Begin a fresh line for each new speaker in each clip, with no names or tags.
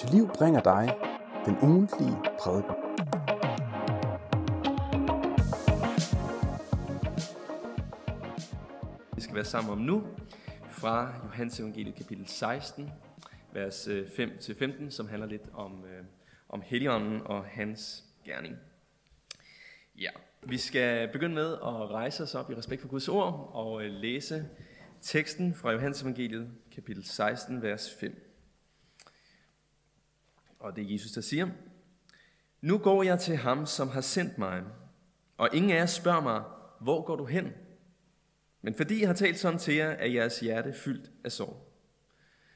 til liv bringer dig den ugentlige prædiken.
Vi skal være sammen om nu fra Johannes evangeliet kapitel 16, vers øh, 5-15, som handler lidt om, øh, om Helligånden og hans gerning. Ja, vi skal begynde med at rejse os op i respekt for Guds ord og øh, læse teksten fra Johannes evangeliet kapitel 16, vers 5. Og det er Jesus, der siger, Nu går jeg til ham, som har sendt mig, og ingen af jer spørger mig, hvor går du hen? Men fordi jeg har talt sådan til jer, er jeres hjerte fyldt af sorg.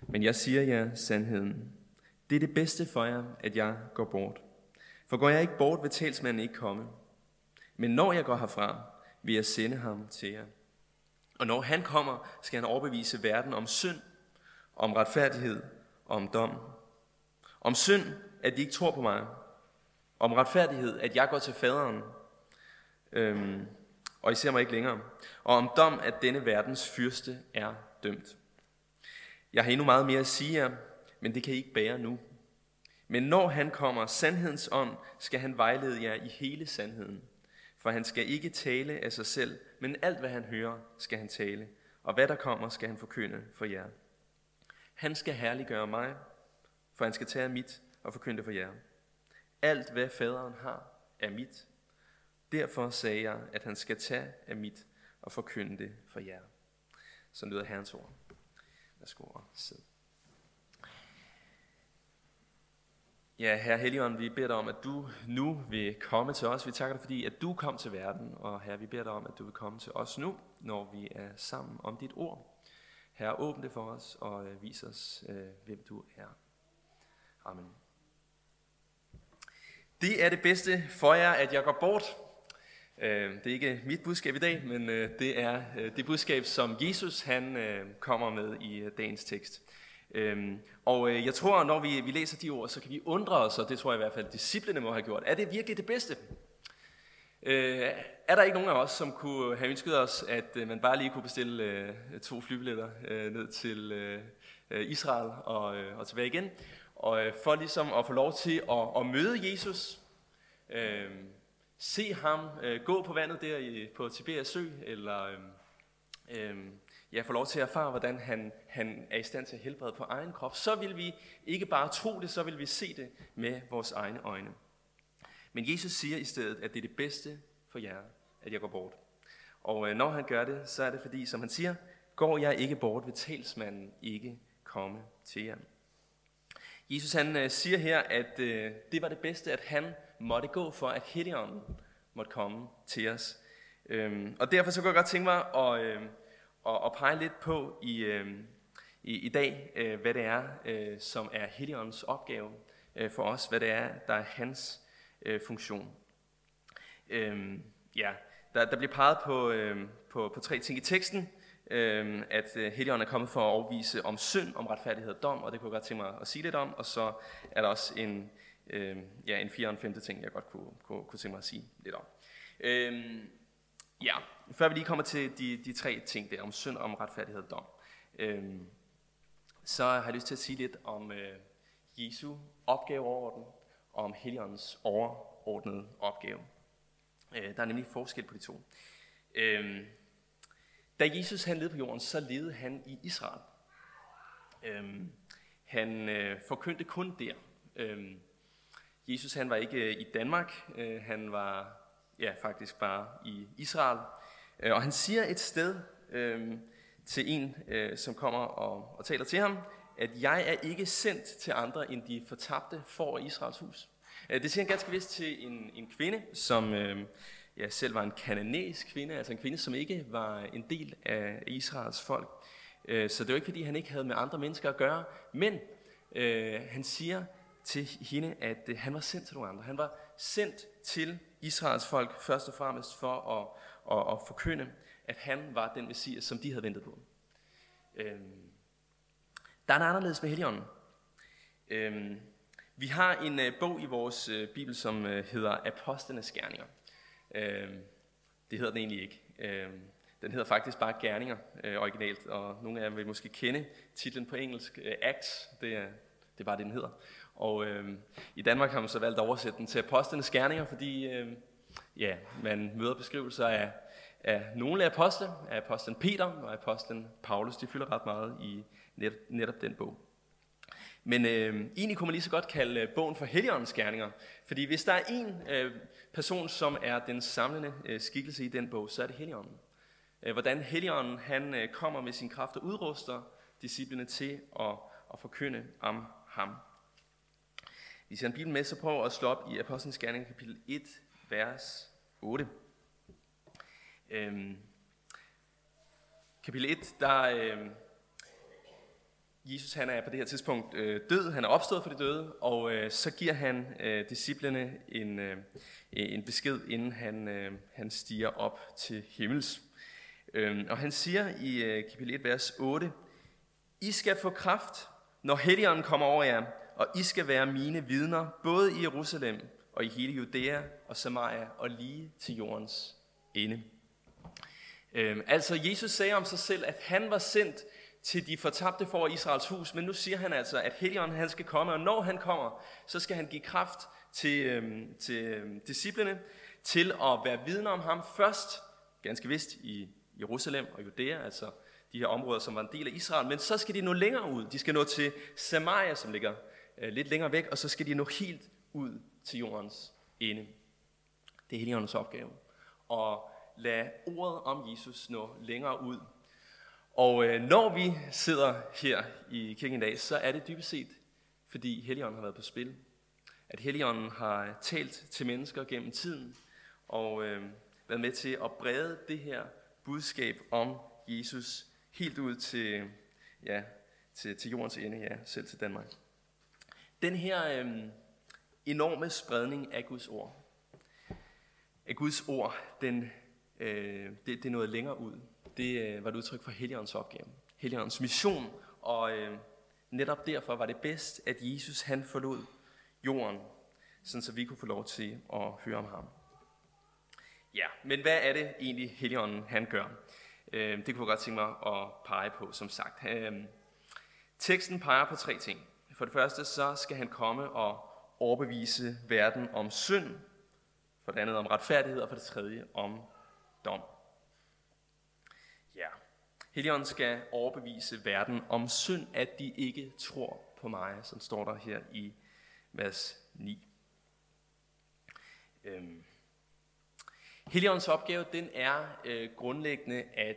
Men jeg siger jer sandheden. Det er det bedste for jer, at jeg går bort. For går jeg ikke bort, vil talsmanden ikke komme. Men når jeg går herfra, vil jeg sende ham til jer. Og når han kommer, skal han overbevise verden om synd, om retfærdighed og om dom. Om synd, at de ikke tror på mig. Om retfærdighed, at jeg går til faderen, øhm, og I ser mig ikke længere. Og om dom, at denne verdens fyrste er dømt. Jeg har endnu meget mere at sige jer, men det kan I ikke bære nu. Men når han kommer, sandhedens ånd, skal han vejlede jer i hele sandheden. For han skal ikke tale af sig selv, men alt hvad han hører, skal han tale. Og hvad der kommer, skal han forkynde for jer. Han skal herliggøre mig, for han skal tage mit og forkynde for jer. Alt hvad faderen har, er mit. Derfor sagde jeg, at han skal tage af mit og forkynde det for jer. Så lyder Herrens ord. Værsgo og sid. Ja, Herre Helligånd, vi beder dig om, at du nu vil komme til os. Vi takker dig, fordi at du kom til verden, og Herre, vi beder dig om, at du vil komme til os nu, når vi er sammen om dit ord. Herre, åbn det for os og øh, vis os, øh, hvem du er. Amen. Det er det bedste for jer, at jeg går bort. Øh, det er ikke mit budskab i dag, men øh, det er øh, det budskab, som Jesus han øh, kommer med i dagens tekst. Øhm, og jeg tror, når vi, vi læser de ord, så kan vi undre os, og det tror jeg i hvert fald, disciplene må have gjort. Er det virkelig det bedste? Øh, er der ikke nogen af os, som kunne have ønsket os, at man bare lige kunne bestille to flybilletter ned til Israel og, og tilbage igen? Og øh, for ligesom at få lov til at, at møde Jesus, øh, se ham øh, gå på vandet der i, på Tiberias sø, eller... Øh, øh, ja, få lov til at erfare, hvordan han, han er i stand til at helbrede på egen krop, så vil vi ikke bare tro det, så vil vi se det med vores egne øjne. Men Jesus siger i stedet, at det er det bedste for jer, at jeg går bort. Og øh, når han gør det, så er det fordi, som han siger, går jeg ikke bort, vil talsmanden ikke komme til jer. Jesus han øh, siger her, at øh, det var det bedste, at han måtte gå for, at Helligånden måtte komme til os. Øhm, og derfor så kunne jeg godt tænke mig at, øh, og, og pege lidt på i, øh, i, i dag, øh, hvad det er, øh, som er Helligåndens opgave øh, for os, hvad det er, der er hans øh, funktion. Øh, ja, der, der bliver peget på, øh, på, på tre ting i teksten, øh, at øh, Helligånden er kommet for at overvise om synd, om retfærdighed og dom, og det kunne jeg godt tænke mig at sige lidt om, og så er der også en, øh, ja, en fjerde og en femte ting, jeg godt kunne, kunne, kunne tænke mig at sige lidt om. Øh, Ja, før vi lige kommer til de, de tre ting der, om synd, om retfærdighed og dom, øh, så har jeg lyst til at sige lidt om øh, Jesu opgaveorden, og om Helligåndens overordnede opgave. Øh, der er nemlig forskel på de to. Øh, da Jesus han levede på jorden, så levede han i Israel. Øhm, han øh, forkyndte kun der. Øhm, Jesus han var ikke øh, i Danmark, øh, han var ja, faktisk bare i Israel. Øh, og han siger et sted øh, til en, øh, som kommer og, og taler til ham, at jeg er ikke sendt til andre end de fortabte for Israels hus. Øh, det siger han ganske vist til en, en kvinde, som øh, ja, selv var en kananæisk kvinde, altså en kvinde, som ikke var en del af Israels folk. Øh, så det var ikke, fordi han ikke havde med andre mennesker at gøre, men øh, han siger til hende, at øh, han var sendt til nogle andre. Han var sendt til Israels folk først og fremmest for at, at, at forkynde, at han var den messias, som de havde ventet på. Øhm, der er noget anderledes med Helligånden. Øhm, vi har en øh, bog i vores øh, bibel, som øh, hedder Apostlenes Gerninger. Øh, det hedder den egentlig ikke. Øh, den hedder faktisk bare Gerninger øh, originalt, og nogle af jer vil måske kende titlen på engelsk. øh, Acts, det er Det er bare det, den hedder. Og øh, i Danmark har man så valgt at oversætte den til apostlenes gerninger, fordi øh, ja, man møder beskrivelser af, af nogle af apostle, af apostlen Peter og apostlen Paulus. De fylder ret meget i net, netop den bog. Men øh, egentlig kunne man lige så godt kalde øh, bogen for Helligåndens gerninger. Fordi hvis der er en øh, person, som er den samlende øh, skikkelse i den bog, så er det Helligånden. Øh, hvordan Helligånden han, øh, kommer med sin kraft og udruster disciplene til at, at forkynde om ham. Hvis I har en bibel med, så prøv at slå op i Apostlenes Gerninger kapitel 1, vers 8. Øhm, kapitel 1, der øh, Jesus han er på det her tidspunkt øh, død, han er opstået fra de døde, og øh, så giver han øh, disciplene en, øh, en besked, inden han, øh, han stiger op til himmels. Øh, og han siger i øh, kapitel 1, vers 8, I skal få kraft, når Helligånden kommer over jer, og I skal være mine vidner, både i Jerusalem og i hele Judæa og Samaria og lige til jordens ende. Øh, altså Jesus sagde om sig selv, at han var sendt til de fortabte for Israels hus, men nu siger han altså, at Helligånden han skal komme, og når han kommer, så skal han give kraft til, øhm, til øhm, disciplene til at være vidne om ham først, ganske vist i Jerusalem og Judæa, altså de her områder, som var en del af Israel, men så skal de nå længere ud. De skal nå til Samaria, som ligger øh, lidt længere væk, og så skal de nå helt ud til jordens ende. Det er Helligåndens opgave. Og lade ordet om Jesus nå længere ud. Og øh, når vi sidder her i kirken i dag, så er det dybest set, fordi Helligånden har været på spil. At Helligånden har talt til mennesker gennem tiden, og øh, været med til at brede det her budskab om Jesus helt ud til, ja, til, til jordens ende, ja, selv til Danmark. Den her øh, enorme spredning af Guds ord, af Guds ord, den, øh, det, det noget længere ud. Det øh, var et udtryk for Helligåndens opgave, Helligåndens mission, og øh, netop derfor var det bedst, at Jesus han forlod jorden, sådan så vi kunne få lov til at høre om ham. Ja, men hvad er det egentlig Helligånden han gør? Øh, det kunne jeg godt tænke mig at pege på, som sagt. Øh, teksten peger på tre ting. For det første, så skal han komme og overbevise verden om synd. For det andet om retfærdighed, og for det tredje om dom. Ja. Helligånden skal overbevise verden om synd, at de ikke tror på mig, som står der her i vers 9. Øhm. Helligåndens opgave, den er øh, grundlæggende at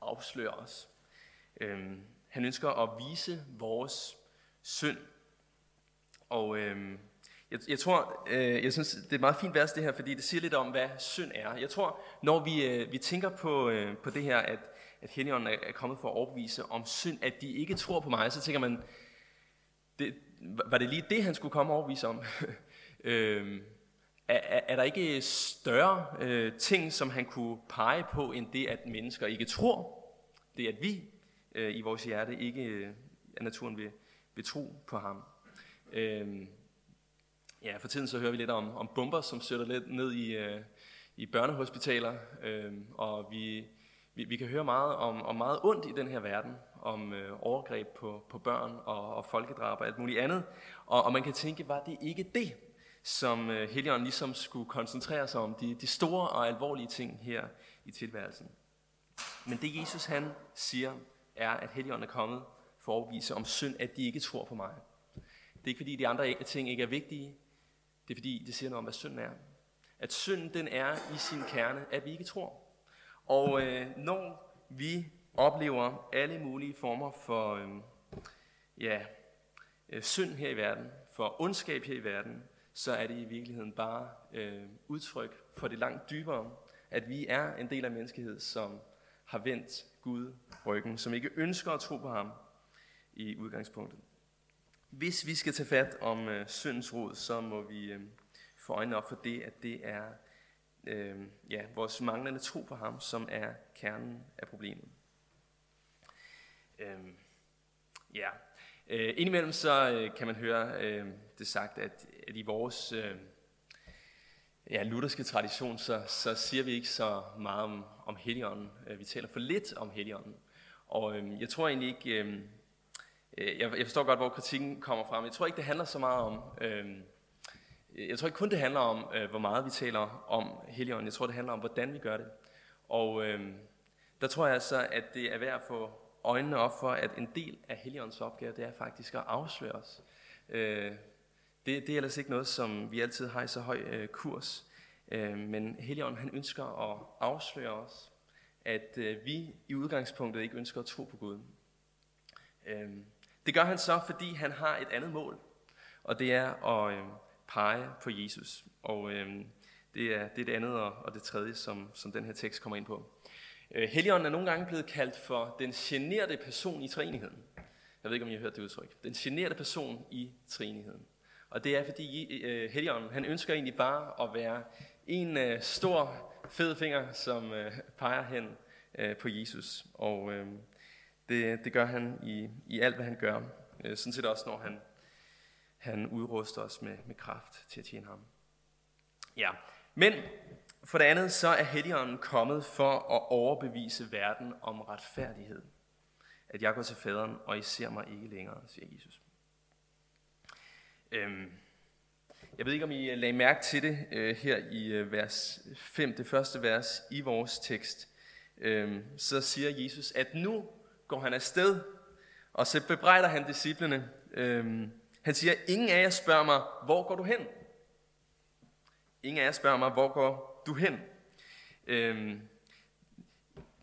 afsløre os. Øhm. Han ønsker at vise vores synd. Og øhm, jeg, jeg tror, øh, jeg synes, det er meget fint vers det her, fordi det siger lidt om, hvad synd er. Jeg tror, når vi, øh, vi tænker på, øh, på det her, at, at Helligånden er, er kommet for at overbevise om synd, at de ikke tror på mig, så tænker man, det, var det lige det, han skulle komme og overbevise om? øhm, er, er der ikke større øh, ting, som han kunne pege på, end det, at mennesker ikke tror? Det, at vi øh, i vores hjerte ikke øh, af naturen vil, vil tro på ham. Øhm, ja, for tiden så hører vi lidt om, om bomber, som støtter lidt ned i, øh, i børnehospitaler, øh, og vi, vi, vi kan høre meget om, om meget ondt i den her verden, om øh, overgreb på, på børn og, og folkedrab og alt muligt andet. Og, og man kan tænke, var det ikke det, som øh, Helligånden ligesom skulle koncentrere sig om, de, de store og alvorlige ting her i tilværelsen. Men det Jesus han siger, er, at Helligånden er kommet for at overbevise om synd, at de ikke tror på mig. Det er ikke fordi, de andre ting ikke er vigtige. Det er fordi, det siger noget om, hvad synd er. At synden den er i sin kerne, at vi ikke tror. Og øh, når vi oplever alle mulige former for øh, ja, øh, synd her i verden, for ondskab her i verden, så er det i virkeligheden bare øh, udtryk for det langt dybere, at vi er en del af menneskehed, som har vendt Gud ryggen, som ikke ønsker at tro på ham i udgangspunktet. Hvis vi skal tage fat om øh, syndens rod, så må vi øh, få øjnene op for det, at det er øh, ja, vores manglende tro på ham, som er kernen af problemet. Øh, ja. Øh, indimellem så øh, kan man høre øh, det sagt, at, at i vores øh, ja, lutherske tradition, så, så siger vi ikke så meget om, om Helligånden. Øh, vi taler for lidt om Helligånden. Og øh, jeg tror egentlig ikke, øh, øh jeg, jeg forstår godt, hvor kritikken kommer fra, men jeg tror ikke, det handler så meget om... Øh, jeg tror ikke kun, det handler om, øh, hvor meget vi taler om Helligånden. Jeg tror, det handler om, hvordan vi gør det. Og øh, der tror jeg så, at det er værd at få øjnene op for, at en del af Helligåndens opgave, det er faktisk at afsløre os. Øh, det, det er ellers ikke noget, som vi altid har i så høj øh, kurs. Øh, men Helligånden, han ønsker at afsløre os, at øh, vi i udgangspunktet ikke ønsker at tro på Gud. Øh, det gør han så, fordi han har et andet mål, og det er at øh, pege på Jesus. Og øh, det, er, det er det andet og, og det tredje, som, som den her tekst kommer ind på. Øh, Helligånden er nogle gange blevet kaldt for den generede person i træenigheden. Jeg ved ikke, om I har hørt det udtryk. Den generede person i træenigheden. Og det er, fordi øh, Helligånden, han ønsker egentlig bare at være en øh, stor, fed finger, som øh, peger hen øh, på Jesus. Og øh, det, det gør han i, i alt, hvad han gør. Øh, sådan set også, når han, han udruster os med, med kraft til at tjene ham. Ja, men for det andet, så er Helligånden kommet for at overbevise verden om retfærdighed. At jeg går til faderen, og I ser mig ikke længere, siger Jesus. Øhm, jeg ved ikke, om I øh, lagde mærke til det øh, her i øh, vers 5, det første vers i vores tekst. Øhm, så siger Jesus, at nu går han afsted, og så bebrejder han disciplene. Øhm, han siger, ingen af jer spørger mig, hvor går du hen? Ingen af jer spørger mig, hvor går du hen? Øhm,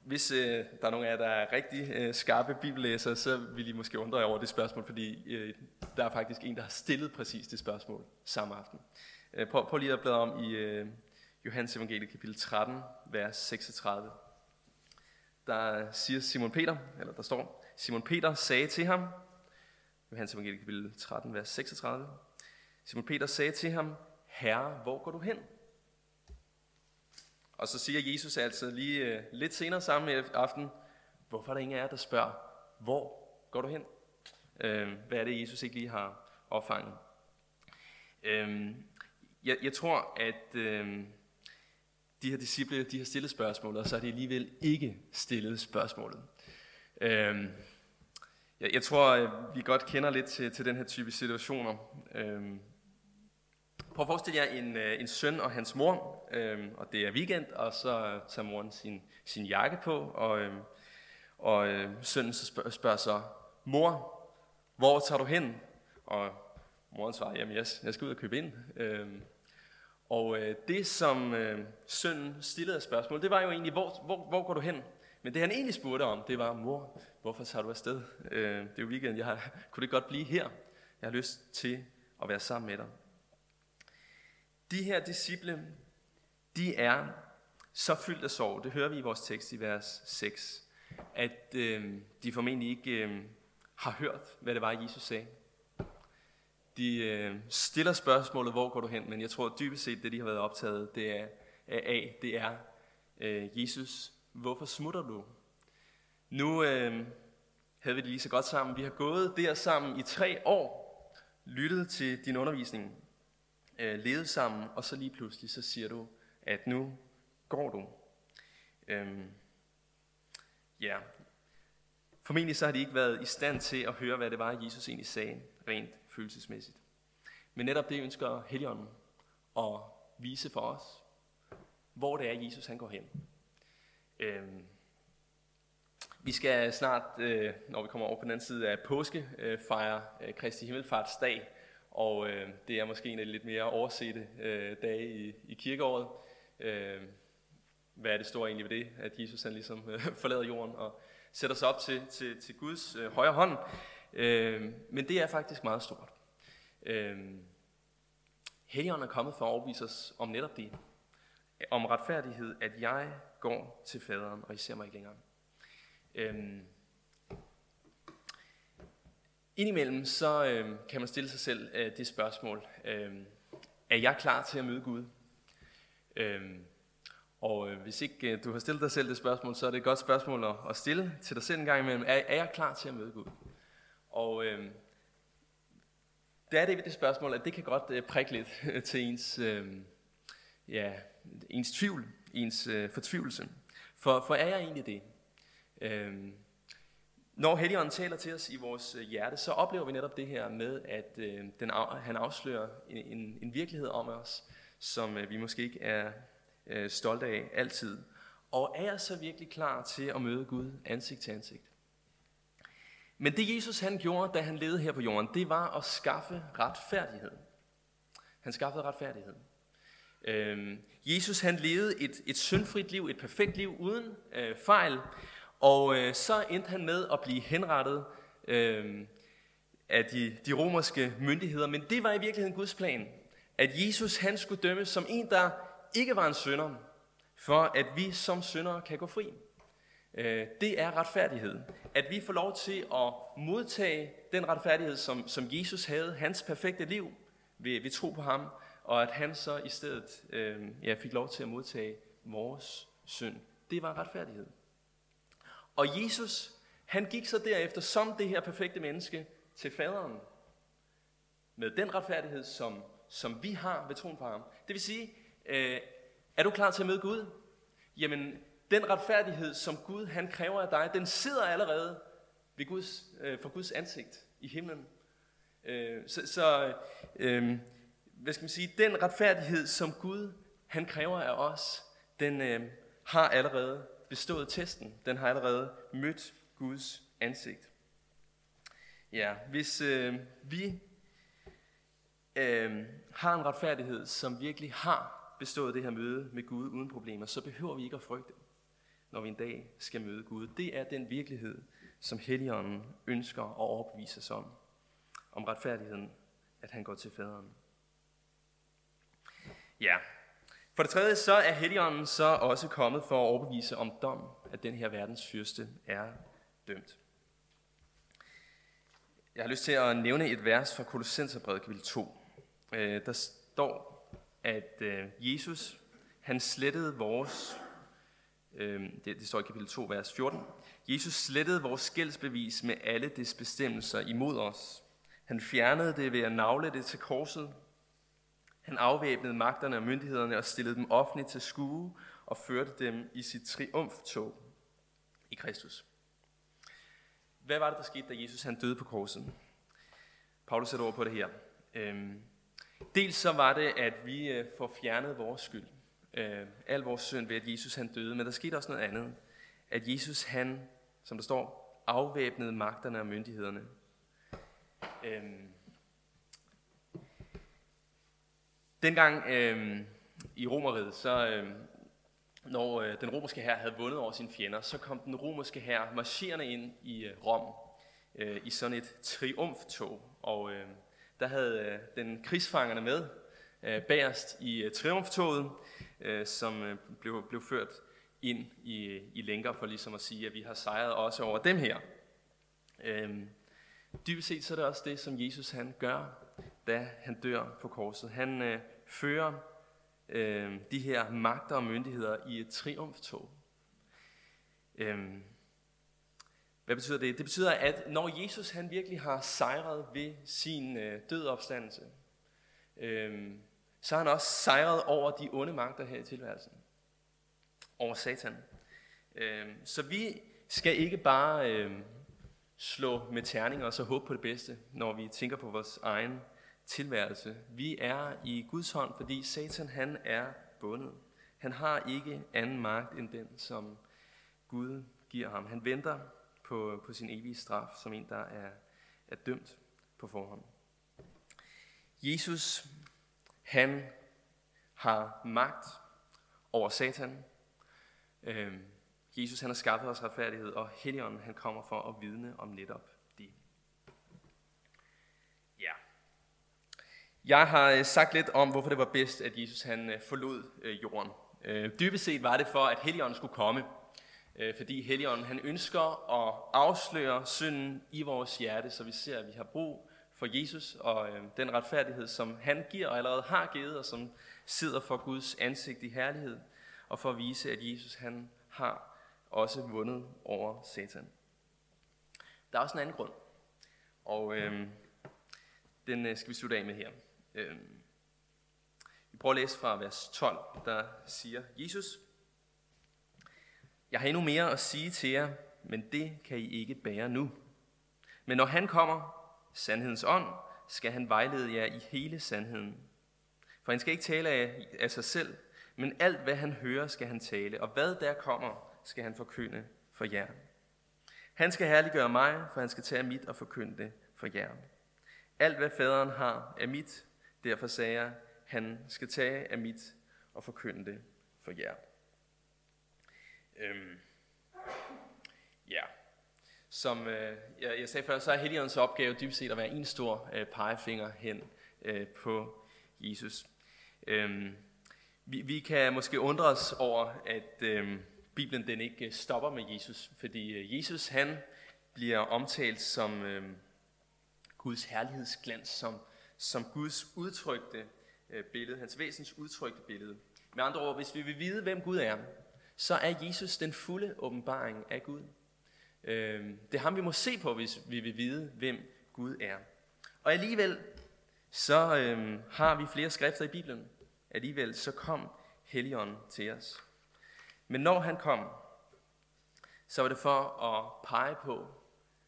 hvis øh, der er nogen af jer, der er rigtig øh, skarpe bibellæsere, så vil I måske undre jer over det spørgsmål, fordi øh, der er faktisk en, der har stillet præcis det spørgsmål samme aften. Øh, prøv, prøv lige at bladre om i øh, Johannes evangelie kapitel 13, vers 36. Der siger Simon Peter, eller der står, Simon Peter sagde til ham, Johannes evangelie kapitel 13, vers 36. Simon Peter sagde til ham, Herre, hvor går du hen? Og så siger Jesus altså lige uh, lidt senere samme aften, hvorfor er der ingen af jer, der spørger, hvor går du hen? Uh, hvad er det, Jesus ikke lige har opfanget? Uh, jeg, jeg tror, at uh, de her disciple, de har stillet spørgsmålet, og så har de alligevel ikke stillet spørgsmålet. Uh, jeg, jeg tror, øh, vi godt kender lidt til, til den her type situationer. Øhm, Prøv at forestille jer en, øh, en søn og hans mor, øhm, og det er weekend, og så tager moren sin, sin jakke på, og, øhm, og øh, sønnen så spørger, spørger så, mor, hvor tager du hen? Og moren svarer, jamen jeg, jeg skal ud og købe ind. Øhm, og øh, det, som øh, sønnen stillede af spørgsmål, det var jo egentlig, hvor, hvor, hvor går du hen? Men det han egentlig spurgte om, det var, mor, hvorfor tager du afsted? Øh, det er jo weekend, jeg har, kunne det godt blive her? Jeg har lyst til at være sammen med dig. De her disciple, de er så fyldt af sorg, det hører vi i vores tekst i vers 6, at øh, de formentlig ikke øh, har hørt, hvad det var, Jesus sagde. De øh, stiller spørgsmålet, hvor går du hen? Men jeg tror dybest set, det de har været optaget det er, af, det er, øh, Jesus, hvorfor smutter du? Nu øh, havde vi det lige så godt sammen. Vi har gået der sammen i tre år, lyttet til din undervisning øh, levet sammen, og så lige pludselig så siger du, at nu går du. Øhm, ja, formentlig så har de ikke været i stand til at høre, hvad det var, Jesus egentlig sagde, rent følelsesmæssigt. Men netop det ønsker Helligånden at vise for os, hvor det er, Jesus han går hen. Øhm, vi skal snart, øh, når vi kommer over på den anden side af påske, fejre øh, Kristi Kristi Himmelfartsdag. Og øh, det er måske en af de lidt mere oversete dage i, i kirkeåret. Hvad er det store egentlig ved det, at Jesus han ligesom forlader jorden og sætter sig op til, til, til Guds højre hånd. Men det er faktisk meget stort. Helligånden er kommet for at overbevise os om netop det. Om retfærdighed, at jeg går til faderen, og I ser mig ikke længere. Øhm, Indimellem så øhm, kan man stille sig selv øh, det spørgsmål, øhm, er jeg klar til at møde Gud? Øhm, og øh, hvis ikke øh, du har stillet dig selv det spørgsmål, så er det et godt spørgsmål at, at stille til dig selv en gang imellem. Er, er jeg klar til at møde Gud? Og øh, det er det ved det spørgsmål, at det kan godt øh, prikke lidt øh, til ens, øh, ja, ens tvivl, ens øh, fortvivlelse. For, for er jeg egentlig det? Øhm, når Helligånden taler til os i vores øh, hjerte, så oplever vi netop det her med, at øh, den, han afslører en, en, en virkelighed om os, som øh, vi måske ikke er øh, stolte af altid. Og er jeg så virkelig klar til at møde Gud ansigt til ansigt? Men det Jesus han gjorde, da han levede her på jorden, det var at skaffe retfærdighed. Han skaffede retfærdighed. Øhm, Jesus han levede et, et syndfrit liv, et perfekt liv uden øh, fejl, og øh, så endte han med at blive henrettet øh, af de, de romerske myndigheder. Men det var i virkeligheden Guds plan, at Jesus han skulle dømmes som en, der ikke var en synder, for at vi som syndere kan gå fri. Øh, det er retfærdighed. At vi får lov til at modtage den retfærdighed, som, som Jesus havde, hans perfekte liv, ved, ved tro på ham, og at han så i stedet øh, ja, fik lov til at modtage vores synd. Det var retfærdighed. Og Jesus, han gik så derefter som det her perfekte menneske til faderen. Med den retfærdighed, som, som vi har ved troen på ham. Det vil sige, øh, er du klar til at møde Gud? Jamen, den retfærdighed, som Gud han kræver af dig, den sidder allerede ved Guds, øh, for Guds ansigt i himlen. Øh, så så øh, hvad skal man sige, den retfærdighed, som Gud han kræver af os, den øh, har allerede bestået testen. Den har allerede mødt Guds ansigt. Ja, hvis øh, vi øh, har en retfærdighed, som virkelig har bestået det her møde med Gud uden problemer, så behøver vi ikke at frygte, når vi en dag skal møde Gud. Det er den virkelighed, som Helligånden ønsker at overbevise os om. Om retfærdigheden, at han går til faderen. Ja, for det tredje, så er Helligånden så også kommet for at overbevise om dom, at den her verdens fyrste er dømt. Jeg har lyst til at nævne et vers fra Kolossenserbrevet kapitel 2. Øh, der står, at øh, Jesus, han slettede vores, øh, det, står i kapitel 2, vers 14, Jesus slettede vores gældsbevis med alle dets bestemmelser imod os. Han fjernede det ved at navle det til korset, han afvæbnede magterne og myndighederne og stillede dem offentligt til skue og førte dem i sit triumftog i Kristus. Hvad var det, der skete, da Jesus han døde på korset? Paulus sætter ord på det her. Øhm, dels så var det, at vi øh, får fjernet vores skyld. Øh, al vores synd ved, at Jesus han døde. Men der skete også noget andet. At Jesus han, som der står, afvæbnede magterne og myndighederne. Øhm, Dengang øh, i Romeriet, så øh, når øh, den romerske hær havde vundet over sine fjender, så kom den romerske hær marcherende ind i øh, Rom øh, i sådan et triumftog. Og øh, der havde øh, den krigsfangerne med øh, bagerst i øh, triumftoget, øh, som øh, blev, blev ført ind i, i lænker for ligesom at sige, at vi har sejret også over dem her. Øh, dybest set så er det også det, som Jesus han gør, da han dør på korset. Han øh, fører øh, de her magter og myndigheder i et triumftog. Øh, hvad betyder det? Det betyder, at når Jesus han virkelig har sejret ved sin øh, død opstandelse, øh, så har han også sejret over de onde magter her i tilværelsen. Over Satan. Øh, så vi skal ikke bare øh, slå med terninger og så håbe på det bedste, når vi tænker på vores egen tilværelse. Vi er i Guds hånd, fordi Satan han er bundet. Han har ikke anden magt end den, som Gud giver ham. Han venter på, på sin evige straf, som en, der er, er dømt på forhånd. Jesus, han har magt over Satan. Øhm, Jesus, han har skaffet os retfærdighed, og Helligånden, han kommer for at vidne om netop Jeg har øh, sagt lidt om, hvorfor det var bedst, at Jesus han øh, forlod øh, jorden. Dybest set var det for, at Helligånden skulle komme. Fordi Helligånden han ønsker at afsløre synden i vores hjerte, så vi ser, at vi har brug for Jesus og den retfærdighed, som han giver og allerede har givet, og som sidder for Guds ansigt i herlighed, og for at vise, at Jesus han har også vundet over Satan. Der er også en anden grund, og øh, den skal vi slutte af med her. Øh, vi prøver at læse fra vers 12, der siger Jesus, Jeg har endnu mere at sige til jer, men det kan I ikke bære nu. Men når han kommer, sandhedens ånd, skal han vejlede jer i hele sandheden. For han skal ikke tale af, af sig selv, men alt hvad han hører, skal han tale, og hvad der kommer, skal han forkynde for jer. Han skal herliggøre mig, for han skal tage mit og forkynde det for jer. Alt hvad faderen har er mit, derfor sagde jeg, han skal tage af mit og forkynde det for jer. Øhm, ja, som øh, jeg, jeg sagde før, så er Helligåndens opgave dybest set at være en stor øh, pegefinger hen øh, på Jesus. Øhm, vi, vi kan måske undre os over, at øh, Bibelen den ikke øh, stopper med Jesus, fordi øh, Jesus han bliver omtalt som øh, Guds herlighedsglans, som, som Guds udtrykte øh, billede, hans væsens udtrykte billede. Med andre ord, hvis vi vil vide, hvem Gud er, så er Jesus den fulde åbenbaring af Gud. Øh, det er ham, vi må se på, hvis vi vil vide, hvem Gud er. Og alligevel, så øh, har vi flere skrifter i Bibelen. Alligevel, så kom Helligånden til os. Men når han kom, så var det for at pege på,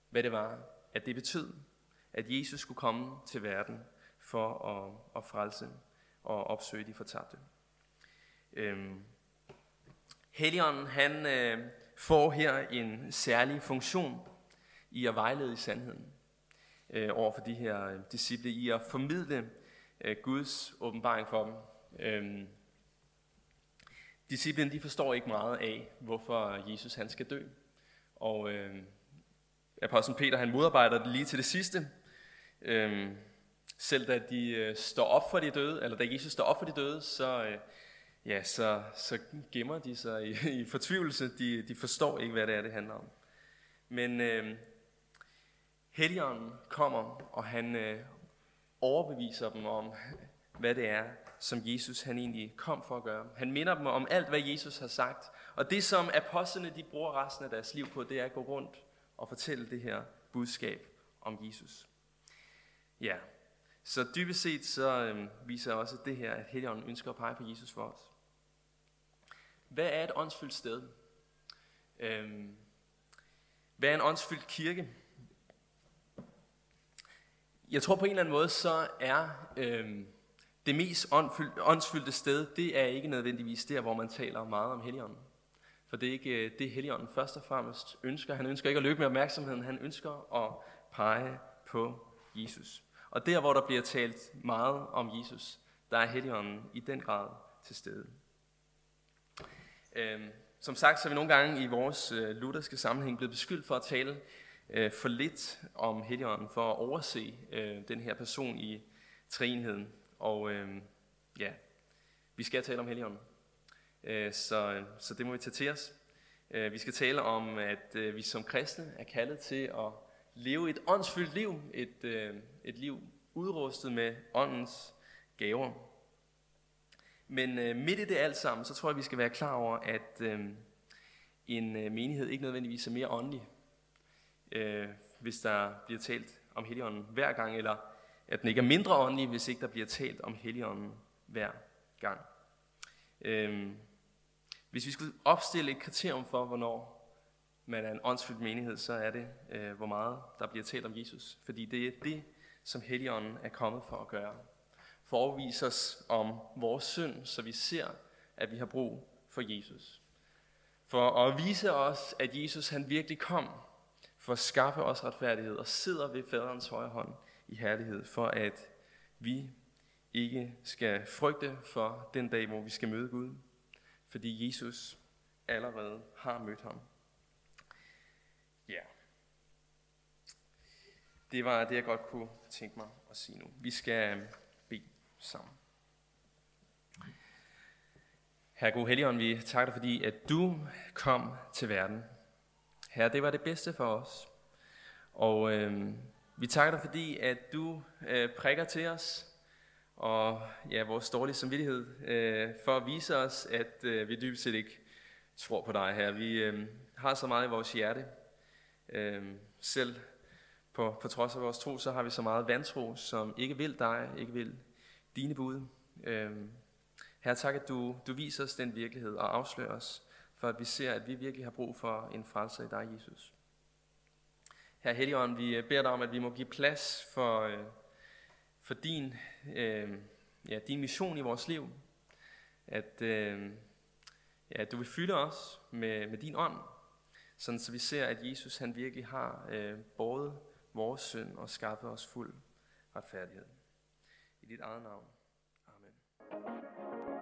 hvad det var, at det betød, at Jesus skulle komme til verden for at, at frelse og opsøge de fortabte. Øhm, Helligånden, han øh, får her en særlig funktion i at vejlede i sandheden øh, over for de her øh, disciple, i at formidle øh, Guds åbenbaring for dem. Øhm, disciplen, de forstår ikke meget af, hvorfor Jesus han skal dø. Og øh, apostlen Peter, han modarbejder det lige til det sidste. Øh, selv da de øh, står op for de døde, eller da Jesus står op for de døde, så, øh, ja, så, så gemmer de sig i, i fortvivlelse. De, de forstår ikke, hvad det er, det handler om. Men øh, Helligånden kommer, og han øh, overbeviser dem om, hvad det er, som Jesus han egentlig kom for at gøre. Han minder dem om alt, hvad Jesus har sagt. Og det, som apostlene de bruger resten af deres liv på, det er at gå rundt og fortælle det her budskab om Jesus. Ja, så dybest set så øh, viser også det her, at Helligånden ønsker at pege på Jesus for os. Hvad er et åndsfyldt sted? Øh, hvad er en åndsfyldt kirke? Jeg tror på en eller anden måde, så er øh, det mest åndsfyldte sted, det er ikke nødvendigvis der, hvor man taler meget om Helligånden. For det er ikke øh, det, Helligånden først og fremmest ønsker. Han ønsker ikke at løbe med opmærksomheden, han ønsker at pege på Jesus. Og der, hvor der bliver talt meget om Jesus, der er Helligånden i den grad til stede. Øhm, som sagt, så er vi nogle gange i vores øh, lutherske sammenhæng blevet beskyldt for at tale øh, for lidt om Helligånden, for at overse øh, den her person i træenheden. Og øh, ja, vi skal tale om Helligånden. Øh, så, så det må vi tage til os. Øh, vi skal tale om, at øh, vi som kristne er kaldet til at leve et åndsfyldt liv. Et, øh, et liv udrustet med åndens gaver. Men øh, midt i det alt sammen, så tror jeg, vi skal være klar over, at øh, en øh, menighed ikke nødvendigvis er mere åndelig, øh, hvis der bliver talt om Helligånden hver gang, eller at den ikke er mindre åndelig, hvis ikke der bliver talt om Helligånden hver gang. Øh, hvis vi skulle opstille et kriterium for, hvornår man er en åndsfyldt menighed, så er det, øh, hvor meget der bliver talt om Jesus. Fordi det er det, som Helligånden er kommet for at gøre. For at os om vores synd, så vi ser, at vi har brug for Jesus. For at vise os, at Jesus han virkelig kom for at skaffe os retfærdighed og sidder ved faderens højre hånd i herlighed, for at vi ikke skal frygte for den dag, hvor vi skal møde Gud, fordi Jesus allerede har mødt ham. Ja. Det var det, jeg godt kunne tænke mig at sige nu. Vi skal øhm, bede sammen. Herre god Helligånd, vi takker dig, fordi at du kom til verden. Herre, det var det bedste for os. Og øh, vi takker dig, fordi at du øh, prikker til os, og ja, vores dårlige samvittighed, øh, for at vise os, at øh, vi dybest set ikke tror på dig her. Vi øh, har så meget i vores hjerte. Øh, selv på, på trods af vores tro, så har vi så meget vantro, som ikke vil dig, ikke vil dine bud. Øhm, Herre, tak, at du, du viser os den virkelighed og afslører os for at vi ser, at vi virkelig har brug for en frelser i dig, Jesus. Herre Helligånd, vi øh, beder dig om, at vi må give plads for, øh, for din, øh, ja, din mission i vores liv. At, øh, ja, at du vil fylde os med, med din ånd, sådan så vi ser, at Jesus han virkelig har øh, båret vores synd og skaffe os fuld retfærdighed. I dit eget navn. Amen.